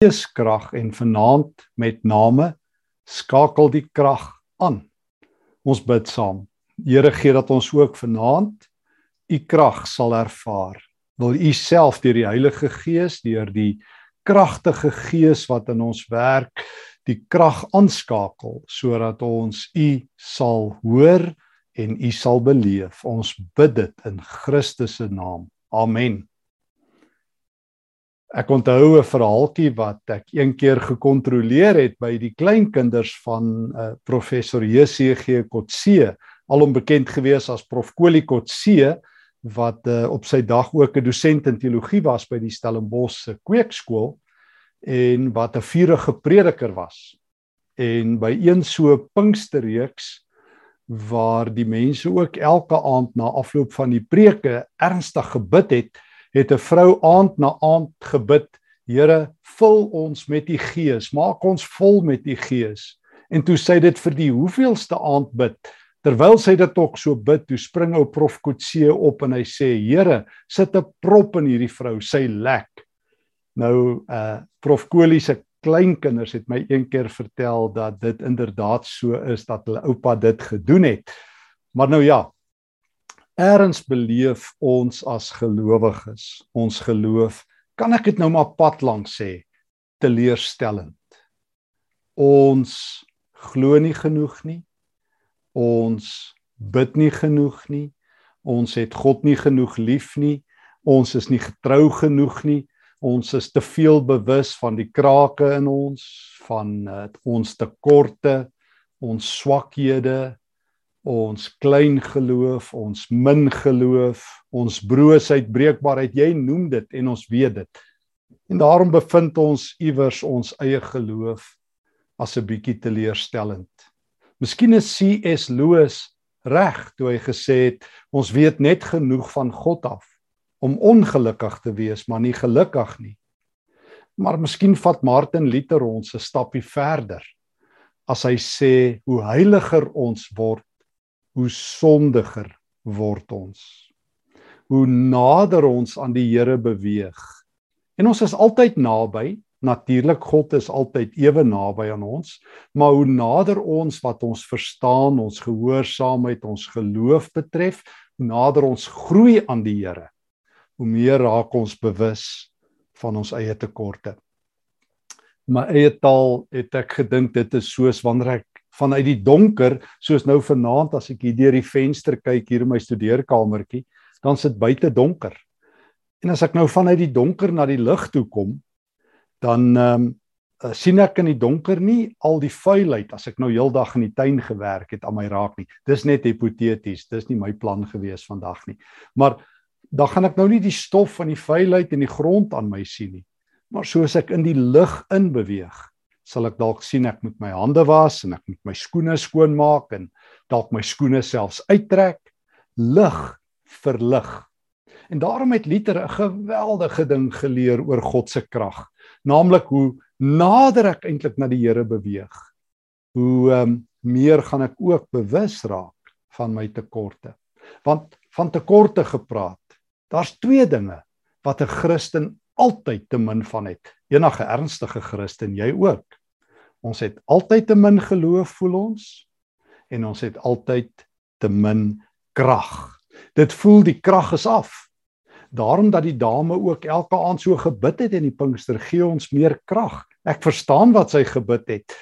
geeskrag en vanaand met name skakel die krag aan. Ons bid saam. Here gee dat ons ook vanaand u krag sal ervaar. Wil u self deur die Heilige Gees, deur die kragtige Gees wat in ons werk, die krag aanskakel sodat ons u sal hoor en u sal beleef. Ons bid dit in Christus se naam. Amen. Ek onthou 'n verhaaltjie wat ek een keer gekontroleer het by die kleinkinders van uh, professor JCG Kotse, alom bekend gewees as Prof Kolie Kotse wat uh, op sy dag ook 'n dosent in teologie was by die Stellenbosch se kweekskool en wat 'n vurige prediker was. En by een so Pinksterreeks waar die mense ook elke aand na afloop van die preke ernstig gebid het, het 'n vrou aand na aand gebid, Here, vul ons met u gees, maak ons vol met u gees. En toe sê dit vir die hoeveelste aand bid. Terwyl sy dit ook so bid, toe spring ou prof Kotse op en hy sê, Here, sit 'n prop in hierdie vrou, sy lek. Nou uh prof Kolie se kleinkinders het my een keer vertel dat dit inderdaad so is dat hulle oupa dit gedoen het. Maar nou ja, Eerens beleef ons as gelowiges, ons geloof, kan ek dit nou maar pad lank sê, teleurstellend. Ons glo nie genoeg nie. Ons bid nie genoeg nie. Ons het God nie genoeg lief nie. Ons is nie getrou genoeg nie. Ons is te veel bewus van die krake in ons, van uh, ons tekorte, ons swakhede, ons klein geloof, ons min geloof, ons broosheid, breekbaarheid, jy noem dit en ons weet dit. En daarom bevind ons iewers ons eie geloof as 'n bietjie teleurstellend. Miskien is C.S. Lewis reg toe hy gesê het ons weet net genoeg van God af om ongelukkig te wees, maar nie gelukkig nie. Maar miskien vat Martin Luther ons 'n stappie verder as hy sê hoe heiliger ons word hoe sondiger word ons. Hoe nader ons aan die Here beweeg. En ons is altyd naby. Natuurlik God is altyd ewe naby aan ons, maar hoe nader ons wat ons verstaan, ons gehoorsaamheid, ons geloof betref, hoe nader ons groei aan die Here, hoe meer raak ons bewus van ons eie tekorte. My eie taal het ek gedink dit is soos wanneer ek vanuit die donker soos nou vanaand as ek hier deur die venster kyk hier in my studeerkamertjie dan sit buite donker. En as ek nou vanuit die donker na die lig toe kom dan ehm um, sien ek in die donker nie al die vuilheid as ek nou heeldag in die tuin gewerk het aan my raak nie. Dis net hipoteties. Dis nie my plan gewees vandag nie. Maar dan gaan ek nou nie die stof van die vuilheid in die grond aan my sien nie. Maar soos ek in die lig in beweeg, sal ek dalk sien ek moet my hande was en ek moet my skoene skoon maak en dalk my skoene selfs uittrek lig vir lig. En daarom het Luther 'n geweldige ding geleer oor God se krag, naamlik hoe nader ek eintlik na die Here beweeg, hoe um, meer gaan ek ook bewus raak van my tekorte. Want van tekorte gepraat, daar's twee dinge wat 'n Christen altyd te min van het. Enige ernstige Christen, jy ook. Ons het altyd te min geloof voel ons en ons het altyd te min krag. Dit voel die krag is af. Daarom dat die dame ook elke aand so gebid het en die Pinkster gee ons meer krag. Ek verstaan wat sy gebid het.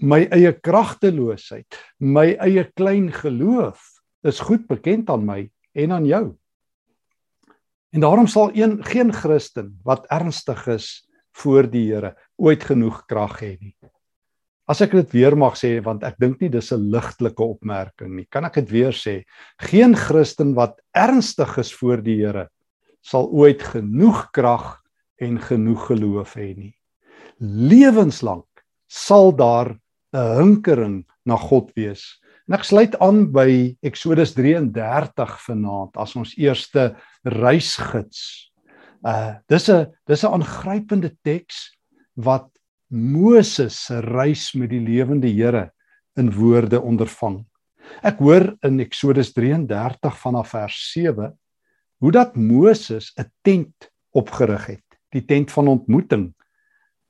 My eie kragteloosheid, my eie klein geloof is goed bekend aan my en aan jou. En daarom sal een geen Christen wat ernstig is voor die Here ooit genoeg krag hê nie. As ek dit weer mag sê want ek dink nie dis 'n ligtelike opmerking nie. Kan ek dit weer sê? Geen Christen wat ernstig is voor die Here sal ooit genoeg krag en genoeg geloof hê nie. Lewenslank sal daar 'n hinkering na God wees. En ek sluit aan by Eksodus 33 vanaand as ons eerste reisgids. Uh dis 'n dis 'n aangrypende teks wat Moses se reis met die lewende Here in woorde ondervang. Ek hoor in Eksodus 33 vanaf vers 7 hoe dat Moses 'n tent opgerig het, die tent van ontmoeting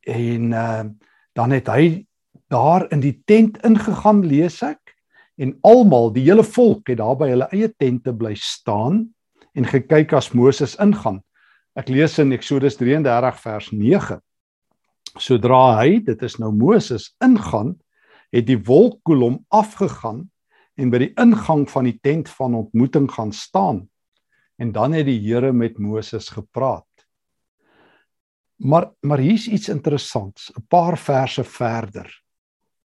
en uh, dan het hy daar in die tent ingegaan lees ek en almal die hele volk het daar by hulle eie tente bly staan en gekyk as Moses ingaan. Ek lees in Eksodus 33 vers 9. Sodra hy, dit is nou Moses ingaan, het die wolkkolom afgegaan en by die ingang van die tent van ontmoeting gaan staan. En dan het die Here met Moses gepraat. Maar maar hier's iets interessants, 'n paar verse verder.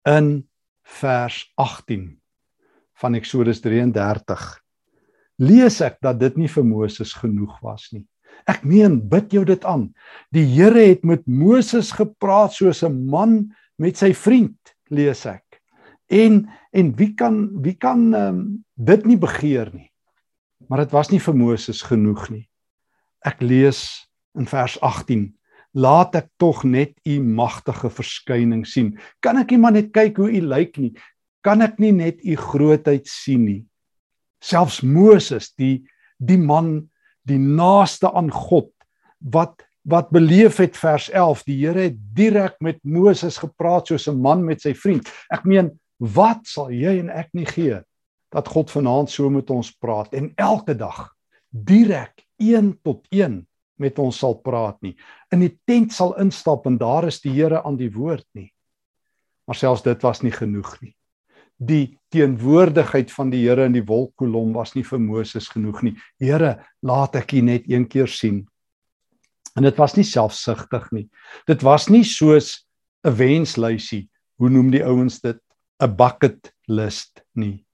In vers 18 van Eksodus 33 lees ek dat dit nie vir Moses genoeg was nie. Ek meen, bid jou dit aan. Die Here het met Moses gepraat soos 'n man met sy vriend, lees ek. En en wie kan wie kan um, dit nie begeer nie. Maar dit was nie vir Moses genoeg nie. Ek lees in vers 18 Laat ek tog net u magtige verskyning sien. Kan ek nie maar net kyk hoe u lyk nie? Kan ek nie net u grootheid sien nie? Selfs Moses, die die man die naaste aan God wat wat beleef het vers 11 die Here het direk met Moses gepraat soos 'n man met sy vriend. Ek meen wat sal jy en ek nie gee dat God vanaand so met ons praat en elke dag direk een tot een met ons sal praat nie? In die tent sal instap en daar is die Here aan die woord nie. Maar selfs dit was nie genoeg nie. Die teenwoordigheid van die Here in die wolkkolom was nie vir Moses genoeg nie. Here, laat ek U net een keer sien. En dit was nie selfsugtig nie. Dit was nie soos 'n wenslysie, hoe noem die ouens dit, 'n bucket list nie.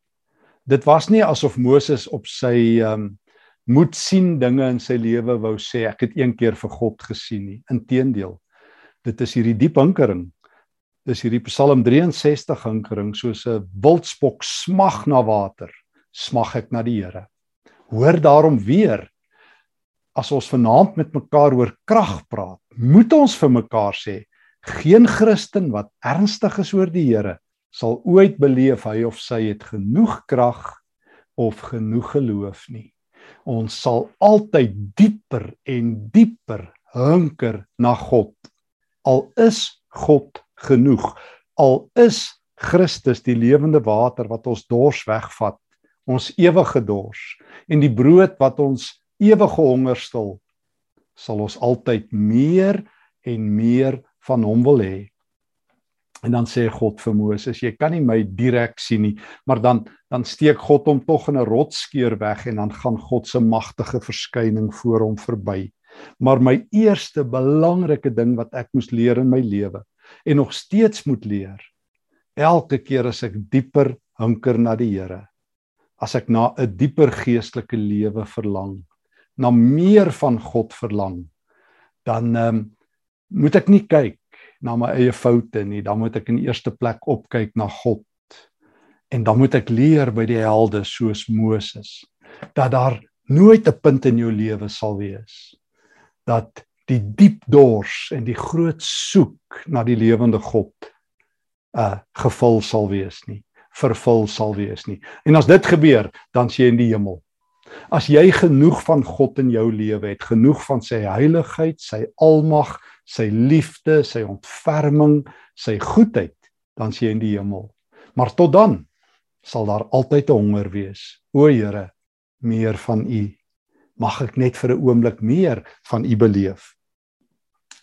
Dit was nie asof Moses op sy ehm um, moet sien dinge in sy lewe wou sê ek het een keer vir God gesien nie. Inteendeel. Dit is hierdie diep hinkering dis hierdie Psalm 63 hinkering soos 'n wildspok smag na water, smag ek na die Here. Hoor daarom weer as ons vanaand met mekaar oor krag praat, moet ons vir mekaar sê geen Christen wat ernstig is oor die Here sal ooit beleef hy of sy het genoeg krag of genoeg geloof nie. Ons sal altyd dieper en dieper hunker na God. Al is God genoeg. Al is Christus die lewende water wat ons dors wegvat, ons ewige dors en die brood wat ons ewige honger stil, sal ons altyd meer en meer van hom wil hê. En dan sê God vir Moses, jy kan nie my direk sien nie, maar dan dan steek God hom tog in 'n rotsskeur weg en dan gaan God se magtige verskyning voor hom verby. Maar my eerste belangrike ding wat ek moes leer in my lewe en nog steeds moet leer. Elke keer as ek dieper hunker na die Here, as ek na 'n dieper geestelike lewe verlang, na meer van God verlang, dan ehm um, moet ek nie kyk na my eie foute nie, dan moet ek in eerste plek opkyk na God. En dan moet ek leer by die helde soos Moses dat daar nooit 'n punt in jou lewe sal wees dat die diep dors en die groot soek na die lewende God uh gevul sal wees nie vervul sal wees nie. En as dit gebeur dan sien jy in die hemel as jy genoeg van God in jou lewe het genoeg van sy heiligheid sy almag sy liefde sy ontferming sy goedheid dan sien jy in die hemel maar tot dan sal daar altyd 'n honger wees. O Here meer van u. Mag ek net vir 'n oomblik meer van u beleef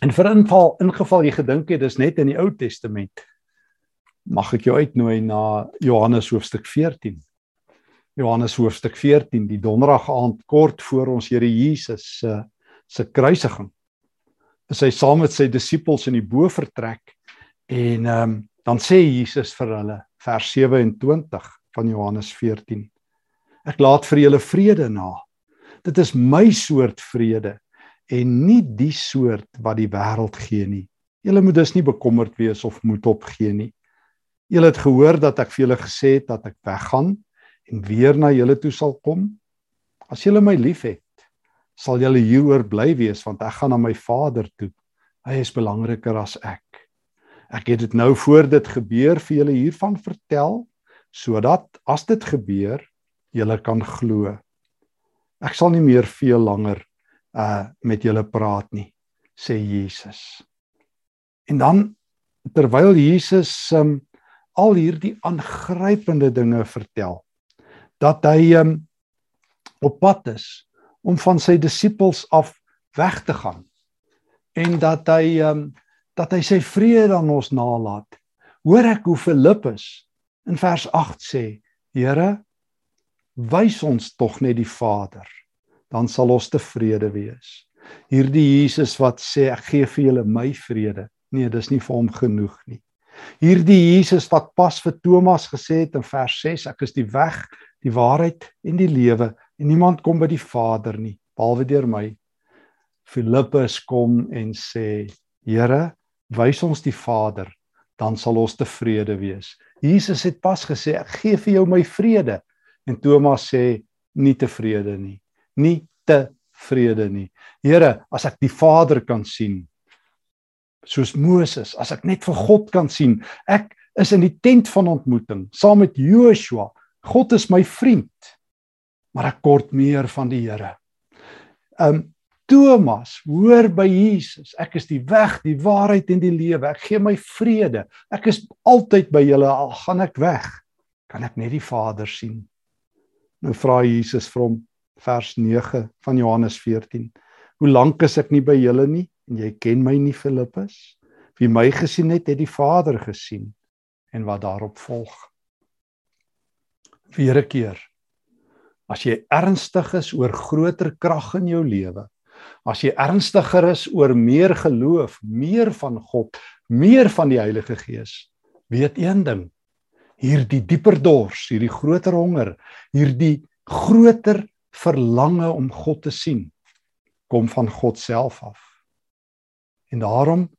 En vir inval ingeval jy gedink het dis net in die Ou Testament. Mag ek jou uitnooi na Johannes hoofstuk 14. Johannes hoofstuk 14, die donderdag aand kort voor ons Here Jesus se se kruisiging. Is hy saam met sy disippels in die bo vertrek en ehm um, dan sê Jesus vir hulle vers 27 van Johannes 14. Ek laat vir julle vrede na. Dit is my soort vrede en nie die soort wat die wêreld gee nie. Julle moet dus nie bekommerd wees of moed opgee nie. Julle het gehoor dat ek vir julle gesê het dat ek weggaan en weer na julle toe sal kom. As julle my liefhet, sal julle hieroor bly wees want ek gaan na my Vader toe. Hy is belangriker as ek. Ek het dit nou voor dit gebeur vir julle hiervan vertel sodat as dit gebeur, julle kan glo. Ek sal nie meer veel langer uh met julle praat nie sê Jesus En dan terwyl Jesus um, al hierdie aangrypende dinge vertel dat hy um, op pad is om van sy disippels af weg te gaan en dat hy um, dat hy sy vrede aan ons nalat. Hoor ek hoe Filippus in vers 8 sê: Here, wys ons tog net die Vader, dan sal ons tevrede wees. Hierdie Jesus wat sê ek gee vir julle my vrede. Nee, dis nie vir hom genoeg nie. Hierdie Jesus wat pas vir Thomas gesê het in vers 6, ek is die weg, die waarheid en die lewe en niemand kom by die Vader nie behalwe deur my. Filippus kom en sê: Here, wys ons die Vader, dan sal ons tevrede wees. Jesus het pas gesê ek gee vir jou my vrede en Thomas sê nie tevrede nie. Nie tevrede nie. Here, as ek die Vader kan sien soos Moses, as ek net vir God kan sien, ek is in die tent van ontmoeting saam met Joshua. God is my vriend. Maar ek kort meer van die Here. Um Thomas, hoor by Jesus. Ek is die weg, die waarheid en die lewe. Ek gee my vrede. Ek is altyd by julle al gaan ek weg. Kan ek net die Vader sien? Nou vra Jesus vir hom vers 9 van Johannes 14. Hoe lank is ek nie by julle nie en jy ken my nie Filippus? Wie my gesien het, het die Vader gesien en wat daarop volg. Vir 'n keer. As jy ernstig is oor groter krag in jou lewe, as jy ernstiger is oor meer geloof, meer van God, meer van die Heilige Gees, weet een ding. Hierdie dieper dors, hierdie groter honger, hierdie groter verlange om God te sien, kom van God self af. En daarom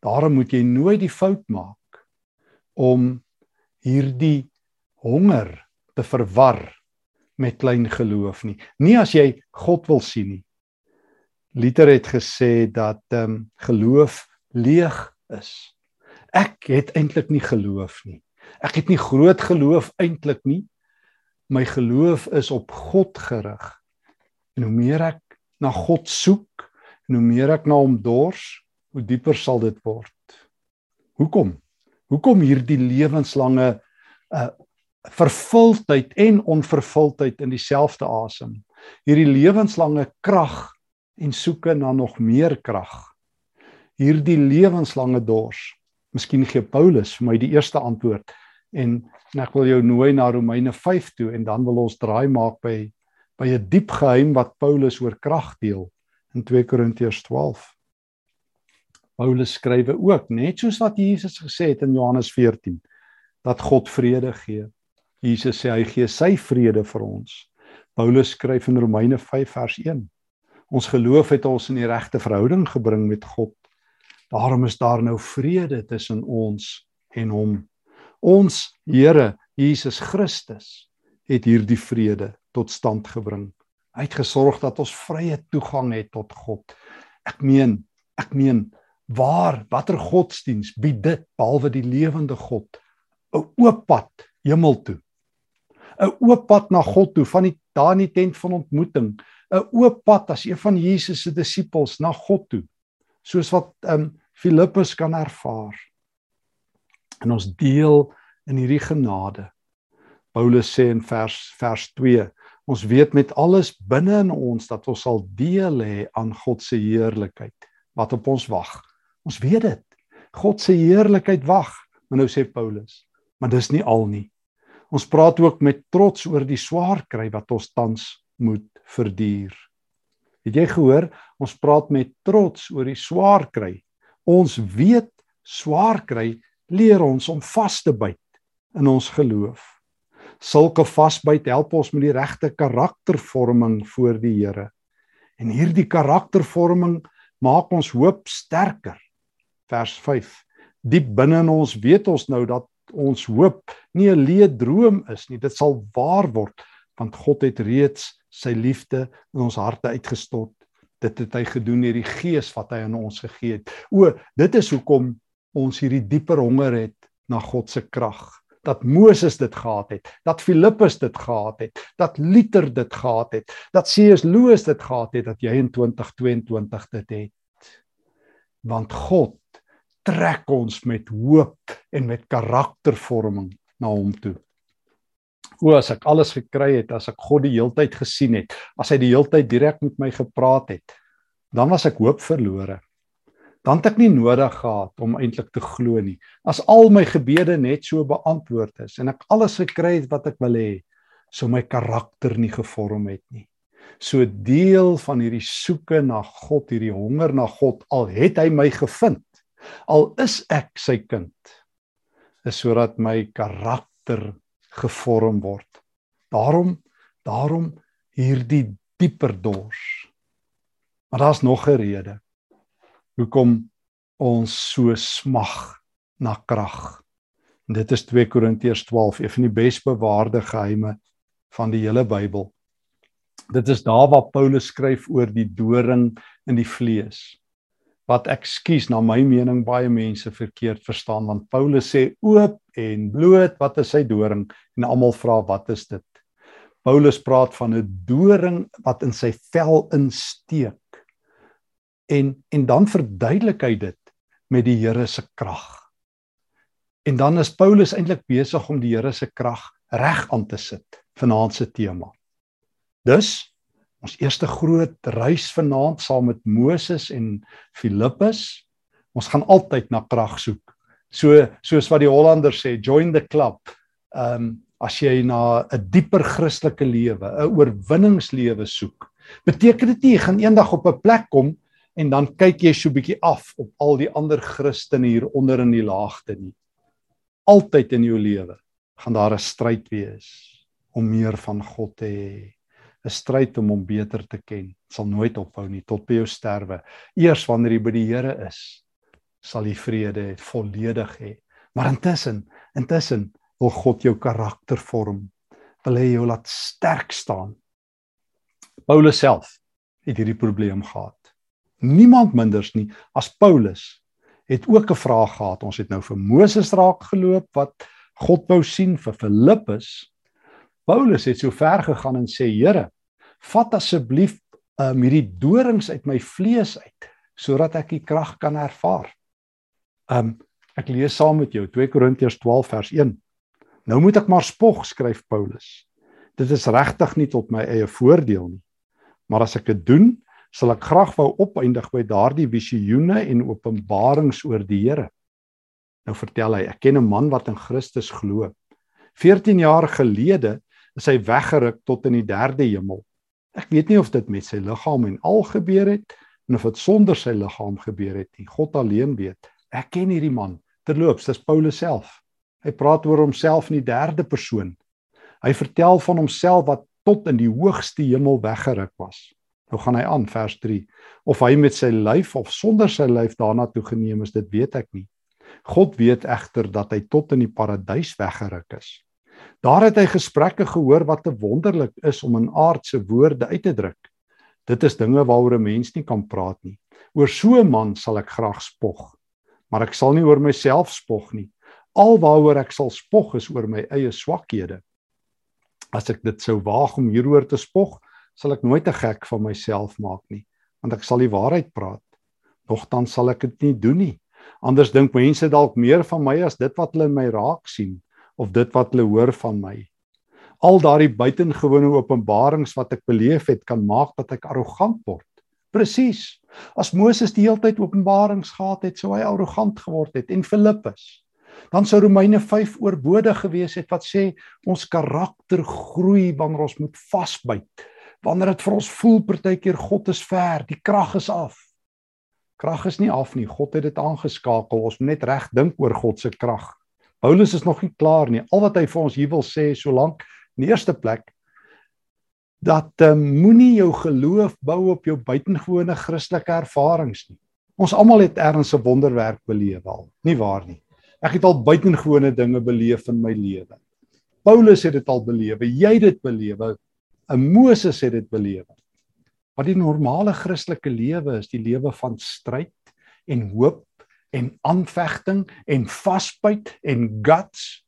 daarom moet jy nooit die fout maak om hierdie honger te verwar met klein geloof nie. Nie as jy God wil sien nie. Luther het gesê dat ehm um, geloof leeg is. Ek het eintlik nie geloof nie. Ek het nie groot geloof eintlik nie. My geloof is op God gerig. En hoe meer ek na God soek, en hoe meer ek na hom dors, hoe dieper sal dit word. Hoekom? Hoekom hierdie lewenslange uh vervuldheid en onvervuldheid in dieselfde asem? Hierdie lewenslange krag en soeke na nog meer krag. Hierdie lewenslange dors. Miskien gee Paulus vir my die eerste antwoord en, en ek wil jou nooi na Romeine 5 toe en dan wil ons draai maak by by 'n diep geheim wat Paulus oor krag deel in 2 Korintiërs 12. Paulus skrywe ook net soos wat Jesus gesê het in Johannes 14 dat God vrede gee. Jesus sê hy gee sy vrede vir ons. Paulus skryf in Romeine 5 vers 1 Ons geloof het ons in die regte verhouding gebring met God. Daarom is daar nou vrede tussen ons en hom. Ons Here Jesus Christus het hierdie vrede tot stand gebring. Hy het gesorg dat ons vrye toegang het tot God. Ek meen, ek meen, waar watter godsdiens bied dit behalwe die lewende God 'n oop pad hemel toe. 'n Oop pad na God toe van die daar in die tent van ontmoeting 'n oop pad as een van Jesus se disippels na God toe, soos wat um Filippus kan ervaar. En ons deel in hierdie genade. Paulus sê in vers vers 2, ons weet met alles binne in ons dat ons sal deel hê aan God se heerlikheid wat op ons wag. Ons weet dit. God se heerlikheid wag. Maar nou sê Paulus, maar dis nie al nie. Ons praat ook met trots oor die swaar kry wat ons tans moet verduur. Het jy gehoor? Ons praat met trots oor die swaar kry. Ons weet swaar kry leer ons om vas te byt in ons geloof. Sulke vasbyt help ons met die regte karaktervorming voor die Here. En hierdie karaktervorming maak ons hoop sterker. Vers 5. Diep binne in ons weet ons nou dat ons hoop nie 'n leë droom is nie. Dit sal waar word want God het reeds sy liefde in ons harte uitgestort. Dit het hy gedoen deur die gees wat hy aan ons gegee het. O, dit is hoekom ons hierdie dieper honger het na God se krag. Dat Moses dit gehad het, dat Filippus dit gehad het, dat Luther dit gehad het, dat C.S. Lewis dit gehad het, dat jy in 2022 dit het. Want God trek ons met hoop en met karaktervorming na hom toe. O as ek alles gekry het, as ek God die heeltyd gesien het, as hy die heeltyd direk met my gepraat het, dan was ek hoop verlore. Dan het ek nie nodig gehad om eintlik te glo nie. As al my gebede net so beantwoord is en ek alles gekry het wat ek wil hê, sou my karakter nie gevorm het nie. So deel van hierdie soeke na God, hierdie honger na God, al het hy my gevind, al is ek sy kind, is sodat my karakter gevorm word. Daarom daarom hierdie dieper dors. Maar daar's nog 'n rede. Hoekom ons so smag na krag. En dit is 2 Korintiërs 12, een van die besbewaarde geheime van die hele Bybel. Dit is daar waar Paulus skryf oor die doring in die vlees. Wat ekskuus na my mening baie mense verkeerd verstaan want Paulus sê oop en bloot wat is sy doring en almal vra wat is dit? Paulus praat van 'n doring wat in sy vel insteek. En en dan verduidelik hy dit met die Here se krag. En dan is Paulus eintlik besig om die Here se krag reg aan te sit vanaand se tema. Dus ons eerste groot reis vanaand saam met Moses en Filippus. Ons gaan altyd na krag soek. So soos wat die Hollanders sê, join the club. Ehm um, as jy na 'n dieper Christelike lewe, 'n oorwinningslewe soek, beteken dit nie jy gaan eendag op 'n plek kom en dan kyk jy so 'n bietjie af op al die ander Christene hier onder in die laagte nie. Altyd in jou lewe gaan daar 'n stryd wees om meer van God te hê. 'n Stryd om hom beter te ken. Sal nooit ophou nie tot by jou sterwe. Eers wanneer jy by die Here is, sal jy vrede hê, volledig hê. Maar intussen, intussen wil God jou karakter vorm. Wil hy jou laat sterk staan. Paulus self het hierdie probleem gehad. Niemand minders nie as Paulus het ook 'n vraag gehad. Ons het nou vir Moses raak geloop wat God wou sien vir Filippus Paulus het so ver gegaan en sê Here, vat asseblief um, hierdie dorings uit my vlees uit sodat ek die krag kan ervaar. Um ek lees saam met jou 2 Korintiërs 12 vers 1. Nou moet ek maar spog, skryf Paulus. Dit is regtig nie tot my eie voordeel nie. Maar as ek dit doen, sal ek graag wou opeindig by daardie visioene en openbarings oor die Here. Nou vertel hy, ek ken 'n man wat in Christus glo. 14 jaar gelede is hy weggeruk tot in die derde hemel. Ek weet nie of dit met sy liggaam en al gebeur het en of dit sonder sy liggaam gebeur het nie. God alleen weet. Ek ken hierdie man. Terloops, dis Paulus self. Hy praat oor homself in die derde persoon. Hy vertel van homself wat tot in die hoogste hemel weggeruk was. Nou gaan hy aan vers 3. Of hy met sy lyf of sonder sy lyf daarna toe geneem is, dit weet ek nie. God weet egter dat hy tot in die paradys weggeruk is. Daar het hy gesprekke gehoor wat te wonderlik is om in aardse woorde uit te druk. Dit is dinge waaroor 'n mens nie kan praat nie. Oor so 'n man sal ek graag spog, maar ek sal nie oor myself spog nie. Alwaaroor ek sal spog is oor my eie swakhede. As ek dit sou waag om hieroor te spog, sal ek nooit 'n gek van myself maak nie, want ek sal die waarheid praat. Nogtans sal ek dit nie doen nie. Anders dink mense dalk meer van my as dit wat hulle in my raak sien of dit wat hulle hoor van my. Al daardie buitengewone openbarings wat ek beleef het kan maak dat ek arrogant word. Presies. As Moses die hele tyd openbarings gehad het, sou hy arrogant geword het en Filippus. Dan sou Romeine 5 oorbodig gewees het wat sê ons karakter groei wanneer ons moet vasbyt. Wanneer dit vir ons voel partykeer God is ver, die krag is af. Krag is nie af nie. God het dit aangeskakel. Ons moet net reg dink oor God se krag. Paulus is nog nie klaar nie. Al wat hy vir ons hier wil sê solank in die eerste plek dat uh, moenie jou geloof bou op jou buitengewone Christelike ervarings nie. Ons almal het erns 'n wonderwerk beleef al, nie waar nie? Ek het al buitengewone dinge beleef in my lewe. Paulus het dit al beleef, jy het dit beleef, 'n Moses het dit beleef. Maar die normale Christelike lewe is die lewe van stryd en hoop en aanvegting en vasbyt en guts.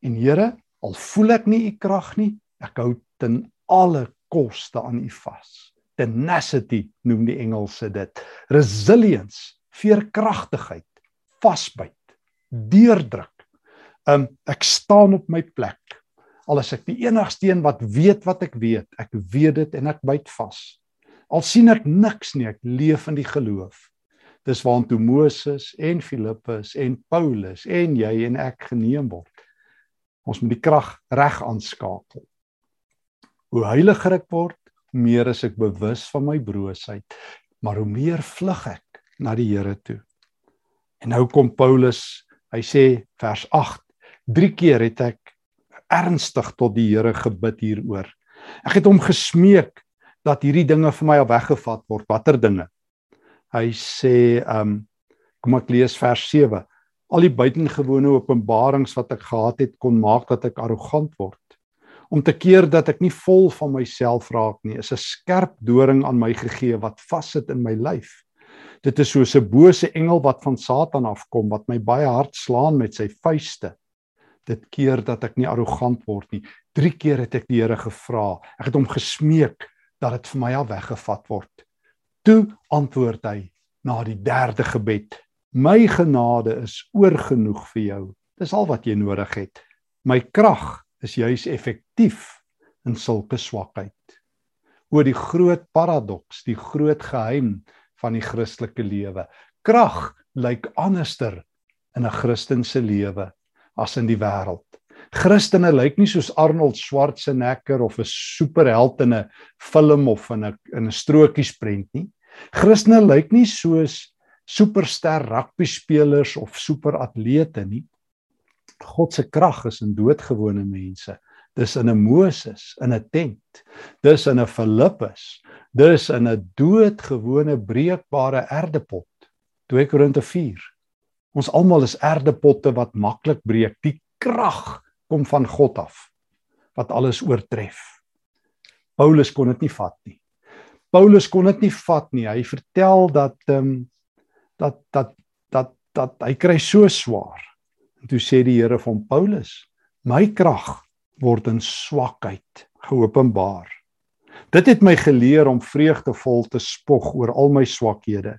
En Here, al voel ek nie u krag nie, ek hou ten alle koste aan u vas. Tenacity noem die Engelse dit. Resilience, veerkragtigheid, vasbyt, deurdruk. Um ek staan op my plek. Al is ek die enigste een wat weet wat ek weet, ek weet dit en ek byt vas. Al sien ek niks nie, ek leef in die geloof. Dis waartoe Moses en Filippus en Paulus en jy en ek geneem word. Ons moet die krag reg aanskakel. Hoe heiliger ek word, meer is ek bewus van my broosheid, maar hoe meer vlug ek na die Here toe. En nou kom Paulus, hy sê vers 8, drie keer het ek ernstig tot die Here gebid hieroor. Ek het hom gesmeek dat hierdie dinge vir my al weggevat word. Watter dinge? Hy sê, ehm um, kom ek lees vers 7. Al die buitengewone openbarings wat ek gehad het kon maak dat ek arrogant word om te keer dat ek nie vol van myself raak nie is 'n skerp doring aan my gegee wat vassit in my lyf. Dit is soos 'n bose engel wat van Satan afkom wat my baie hard slaan met sy vuiste. Dit keer dat ek nie arrogant word nie. 3 keer het ek die Here gevra. Ek het hom gesmeek dat dit vir my al weggevat word. Toe antwoord hy na die derde gebed: My genade is oorgenoeg vir jou. Dis al wat jy nodig het. My krag is juis effektief in sulke swakheid. Oor die groot paradoks, die groot geheim van die Christelike lewe. Krag lyk anderster in 'n Christen se lewe as in die wêreld. Christene lyk nie soos Arnold Schwarzenegger of 'n superheld in 'n film of in 'n in 'n strokiesprent nie. Christene lyk nie soos superster rugby spelers of superatlete nie. God se krag is in doodgewone mense. Dis in 'n Moses, in 'n tent. Dis in 'n Filippus. Dis in 'n doodgewone breekbare erdepot. 2 Korinte 4. Ons almal is erdepotte wat maklik breek. Die krag kom van God af wat alles oortref. Paulus kon dit nie vat nie. Paulus kon dit nie vat nie. Hy vertel dat ehm um, dat dat dat dat hy kry so swaar En toe sê die Here van Paulus: "My krag word in swakheid geopenbaar." Dit het my geleer om vreugdevol te spog oor al my swakhede.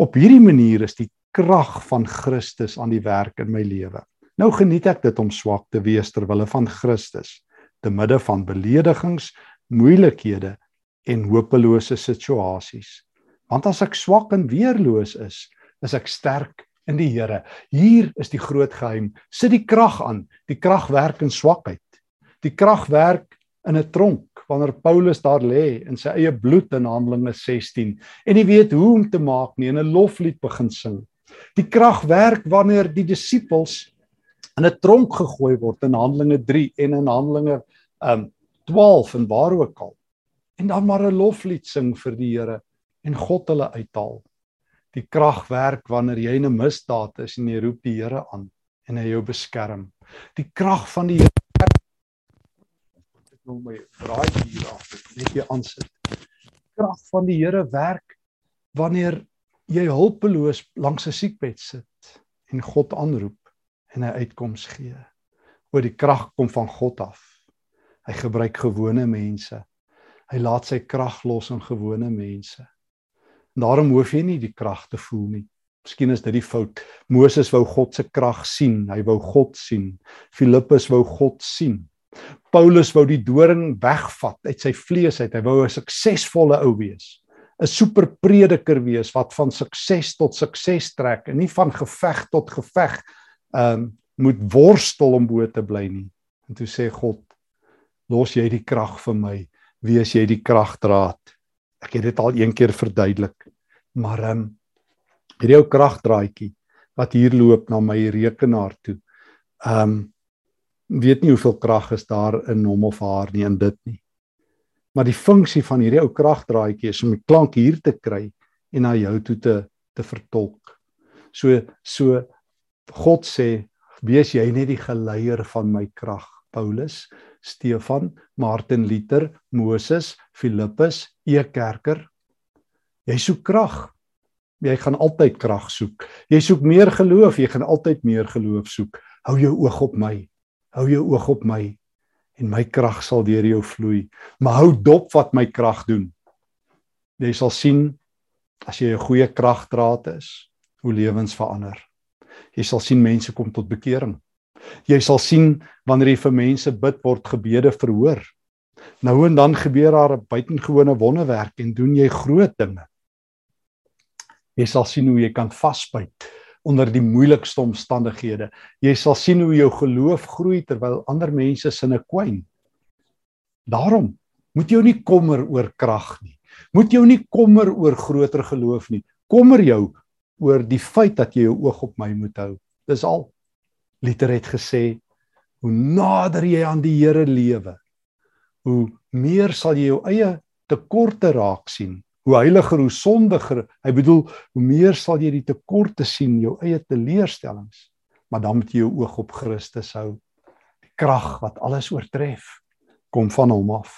Op hierdie manier is die krag van Christus aan die werk in my lewe. Nou geniet ek dit om swak te wees ter wille van Christus, te midde van beledigings, moeilikhede en hopelose situasies. Want as ek swak en weerloos is, is ek sterk in die Here. Hier is die groot geheim. Sit die krag aan. Die krag werk in swakheid. Die krag werk in 'n tronk wanneer Paulus daar lê in sy eie bloed in Handelinge 16 en hy weet hoe om te maak nie en 'n loflied begin sing. Die krag werk wanneer die disippels in 'n tronk gegooi word in Handelinge 3 en in Handelinge um 12 en waar ook al. En dan maar 'n loflied sing vir die Here en God hulle uithaal die krag werk wanneer jy in 'n misdaad is en jy roep die Here aan en hy jou beskerm. Die krag van die Here ek wil my braai hier af net jy aansit. Krag van die Here werk wanneer jy hulpeloos langs 'n siekbed sit en God aanroep en hy uitkoms gee. Oor die krag kom van God af. Hy gebruik gewone mense. Hy laat sy krag los in gewone mense. Daarom hoef jy nie die krag te voel nie. Miskien is dit die fout. Moses wou God se krag sien. Hy wou God sien. Filippus wou God sien. Paulus wou die doring wegvat uit sy vlees uit. Hy wou 'n suksesvolle ou wees. 'n Superprediker wees wat van sukses tot sukses trek en nie van geveg tot geveg ehm um, moet worstel om bo te bly nie. En toe sê God: "Los jy die krag vir my. Wees jy die kragdraad." Ek het dit al een keer verduidelik. Maar ehm um, hierdie ou kragdraadjie wat hier loop na my rekenaar toe. Ehm um, weet nie hoeveel krag is daar in hom of haar nie in dit nie. Maar die funksie van hierdie ou kragdraadjie is om die klank hier te kry en na jou toe te te vertolk. So so God sê wees jy net die geleier van my krag Paulus Stefan, Martin Luther, Moses, Filippus, E Kerker. Jy soek krag. Jy gaan altyd krag soek. Jy soek meer geloof, jy gaan altyd meer geloof soek. Hou jou oog op my. Hou jou oog op my en my krag sal deur jou vloei. Maar hou dop wat my krag doen. Jy sal sien as jy 'n goeie kragdraad is, hoe lewens verander. Jy sal sien mense kom tot bekering. Jy sal sien wanneer jy vir mense bid word gebede verhoor. Nou en dan gebeur daar 'n buitengewone wonderwerk en doen jy groot dinge. Jy sal sien hoe jy kan vasbyt onder die moeilikste omstandighede. Jy sal sien hoe jou geloof groei terwyl ander mense sinne kwyn. Daarom moet jy nie kommer oor krag nie. Moet jou nie kommer oor groter geloof nie. Kommer jou oor die feit dat jy jou oog op my moet hou. Dis al. Liter het gesê hoe nader jy aan die Here lewe, hoe meer sal jy jou eie tekorte raak sien. Hoe heiliger, hoe sondiger. Hy bedoel, hoe meer sal jy die tekorte sien, jou eie teleurstellings. Maar dan moet jy jou oog op Christus hou. Die krag wat alles oortref, kom van hom af.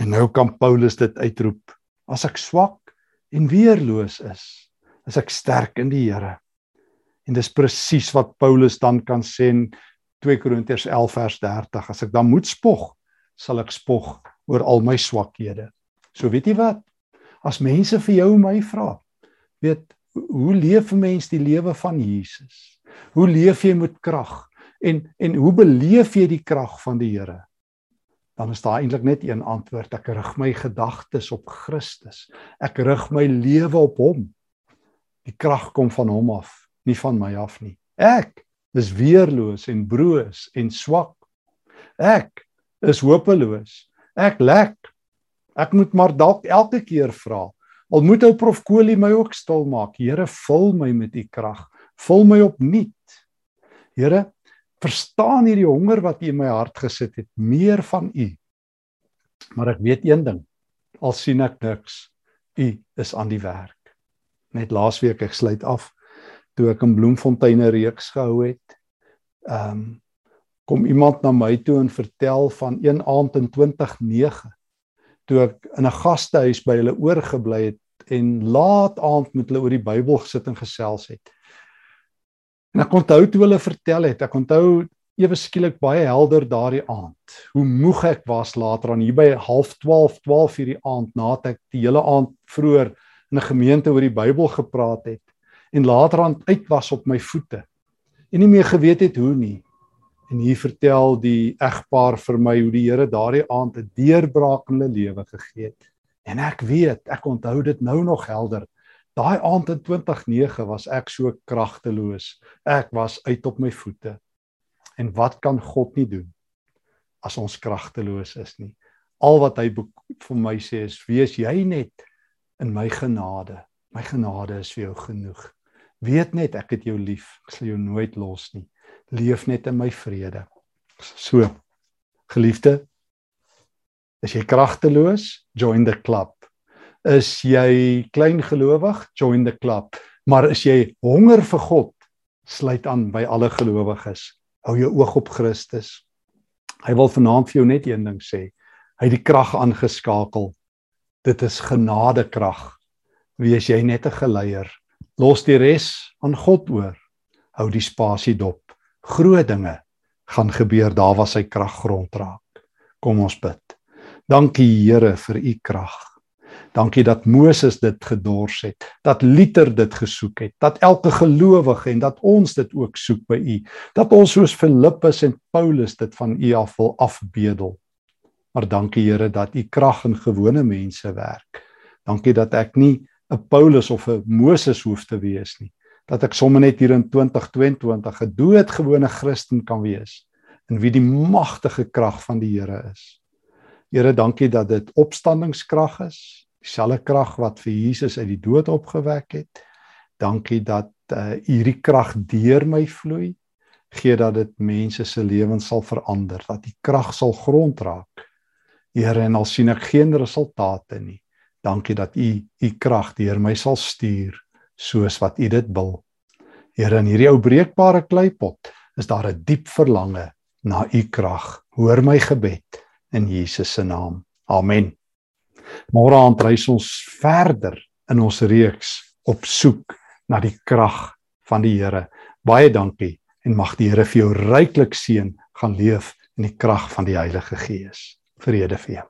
En nou kan Paulus dit uitroep: As ek swak en weerloos is, is ek sterk in die Here. En dis presies wat Paulus dan kan sê in 2 Korintiërs 11 vers 30, as ek dan moet spog, sal ek spog oor al my swakhede. So weet jy wat? As mense vir jou my vra, weet hoe leef 'n mens die lewe van Jesus? Hoe leef jy met krag? En en hoe beleef jy die krag van die Here? Dan is daar eintlik net een antwoord. Ek rig my gedagtes op Christus. Ek rig my lewe op hom. Die krag kom van hom af, nie van my af nie. Ek is weerloos en broos en swak. Ek is hopeloos. Ek lek. Ek moet maar dalk elke keer vra. Al moet ou prof Kolie my ook stil maak. Here, vul my met u krag. Vul my opnuut. Here, verstaan hierdie honger wat u in my hart gesit het, meer van u. Maar ek weet een ding. Al sien ek niks, u is aan die werk net laasweek ek sluit af toe ek in Bloemfontein 'n reeks gehou het. Ehm um, kom iemand na my toe en vertel van een aand in 2009 toe ek in 'n gastehuis by hulle oorgebly het en laat aand met hulle oor die Bybel gesit en gesels het. En ek onthou toe hulle vertel het, ek onthou ewe skielik baie helder daardie aand. Hoe moeg ek was later aan hier by 12:30, 12 uur die aand nadat ek die hele aand vroeër in 'n gemeente oor die Bybel gepraat het en later aan uit was op my voete en nie meer geweet het hoe nie. En hier vertel die egpaar vir my hoe die Here daardie aand 'n deurbraak in hulle lewe gegee het. En ek weet, ek onthou dit nou nog helder. Daai aand in 2009 was ek so kragteloos. Ek was uit op my voete. En wat kan God nie doen as ons kragteloos is nie? Al wat hy vir my sê is: "Wees jy net in my genade. My genade is vir jou genoeg. Weet net ek het jou lief. Ek sal jou nooit los nie. Leef net in my vrede. So. Geliefde, is jy kragteloos? Join the club. Is jy klein gelowig? Join the club. Maar is jy honger vir God? Sluit aan by alle gelowiges. Hou jou oog op Christus. Hy wil vanaand vir jou net een ding sê. Hy het die krag aangeskakel dit is genadekrag. Wees jy net 'n geleier. Los die res aan God oor. Hou die spasie dop. Groot dinge gaan gebeur daar waar sy krag grond raak. Kom ons bid. Dankie Here vir u krag. Dankie dat Moses dit gedors het, dat Luther dit gesoek het, dat elke gelowige en dat ons dit ook soek by u, dat ons soos Filippus en Paulus dit van u af wil afbedel. Maar dankie Here dat u krag in gewone mense werk. Dankie dat ek nie 'n Paulus of 'n Moses hoef te wees nie. Dat ek sommer net hier in 2022 'n doodgewone Christen kan wees in wie die magtige krag van die Here is. Here, dankie dat dit opstandingskrag is, dieselfde krag wat vir Jesus uit die dood opgewek het. Dankie dat uh, hierdie krag deur my vloei. Gee dat dit mense se lewens sal verander, dat die krag sal grond raak Here en al sien ek geen resultate nie. Dankie dat U U krag deur my sal stuur soos wat U dit wil. Here in hierdie ou breekbare kleipot is daar 'n diep verlange na U krag. Hoor my gebed in Jesus se naam. Amen. Môre aand reis ons verder in ons reeks op soek na die krag van die Here. Baie dankie en mag die Here vir jou ryklik seën gaan leef in die krag van die Heilige Gees vrede vir jou.